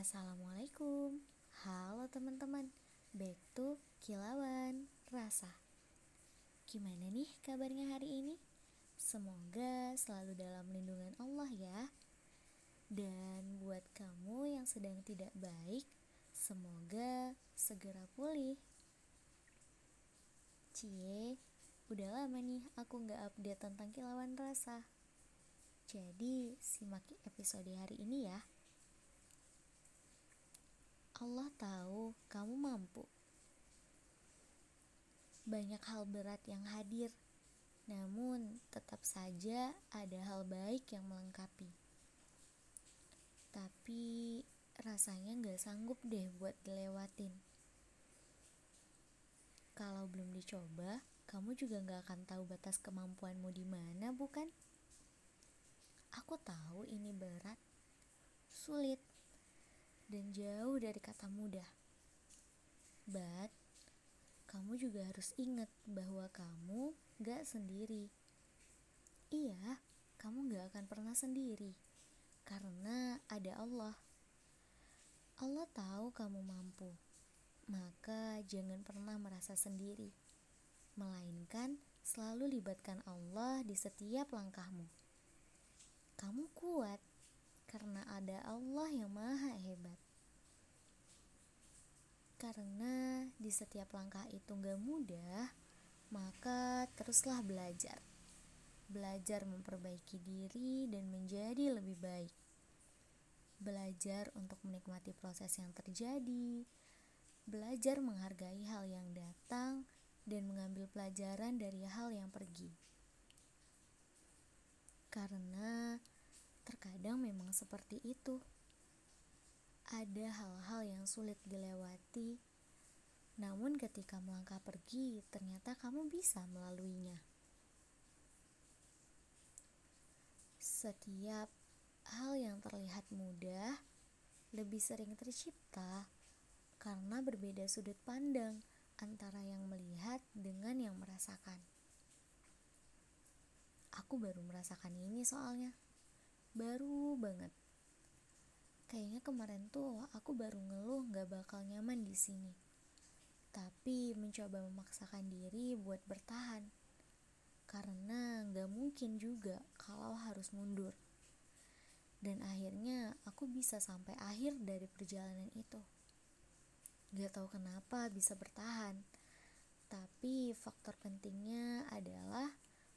Assalamualaikum. Halo teman-teman. Back to Kilauan Rasa. Gimana nih kabarnya hari ini? Semoga selalu dalam lindungan Allah ya. Dan buat kamu yang sedang tidak baik Semoga segera pulih. Cie, udah lama nih aku gak update tentang kilauan rasa. Jadi simak episode hari ini ya Allah tahu kamu mampu. Banyak hal berat yang hadir, namun tetap saja ada hal baik yang melengkapi. Tapi rasanya gak sanggup deh buat dilewatin. Kalau belum dicoba, kamu juga gak akan tahu batas kemampuanmu di mana, bukan? Aku tahu ini berat, sulit, dan jauh dari kata mudah. But, kamu juga harus ingat bahwa kamu gak sendiri. Iya, kamu gak akan pernah sendiri. Karena ada Allah. Allah tahu kamu mampu. Maka jangan pernah merasa sendiri. Melainkan selalu libatkan Allah di setiap langkahmu. Kamu kuat karena ada Allah yang maha hebat. Karena di setiap langkah itu gak mudah, maka teruslah belajar. Belajar memperbaiki diri dan menjadi lebih baik. Belajar untuk menikmati proses yang terjadi. Belajar menghargai hal yang datang dan mengambil pelajaran dari hal yang pergi. Karena Terkadang memang seperti itu. Ada hal-hal yang sulit dilewati, namun ketika melangkah pergi, ternyata kamu bisa melaluinya. Setiap hal yang terlihat mudah lebih sering tercipta karena berbeda sudut pandang antara yang melihat dengan yang merasakan. Aku baru merasakan ini soalnya baru banget kayaknya kemarin tuh aku baru ngeluh gak bakal nyaman di sini. Tapi mencoba memaksakan diri buat bertahan. Karena gak mungkin juga kalau harus mundur. Dan akhirnya aku bisa sampai akhir dari perjalanan itu. Gak tahu kenapa bisa bertahan. Tapi faktor pentingnya adalah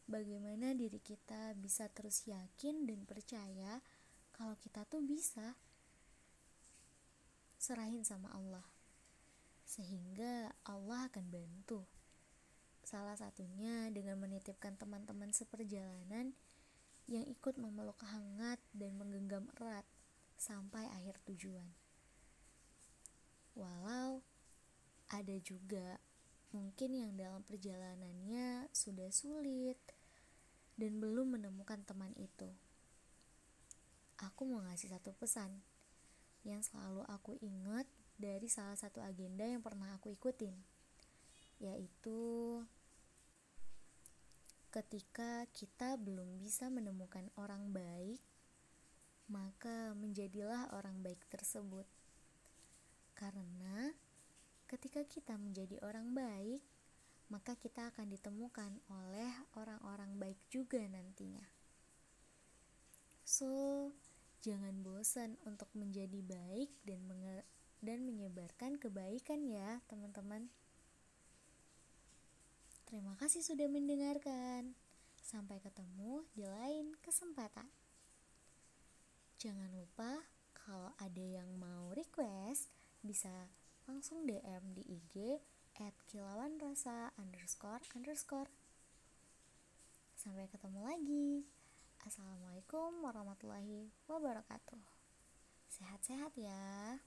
bagaimana diri kita bisa terus yakin dan percaya kalau kita tuh bisa serahin sama Allah. Sehingga Allah akan bantu. Salah satunya dengan menitipkan teman-teman seperjalanan yang ikut memeluk hangat dan menggenggam erat sampai akhir tujuan. Walau ada juga Mungkin yang dalam perjalanannya sudah sulit dan belum menemukan teman itu. Aku mau ngasih satu pesan yang selalu aku ingat dari salah satu agenda yang pernah aku ikutin, yaitu ketika kita belum bisa menemukan orang baik, maka menjadilah orang baik tersebut. Karena Ketika kita menjadi orang baik, maka kita akan ditemukan oleh orang-orang baik juga nantinya. So, jangan bosan untuk menjadi baik dan dan menyebarkan kebaikan ya, teman-teman. Terima kasih sudah mendengarkan. Sampai ketemu di lain kesempatan. Jangan lupa kalau ada yang mau request bisa langsung DM di IG at kilauan rasa underscore underscore sampai ketemu lagi Assalamualaikum warahmatullahi wabarakatuh. Sehat-sehat ya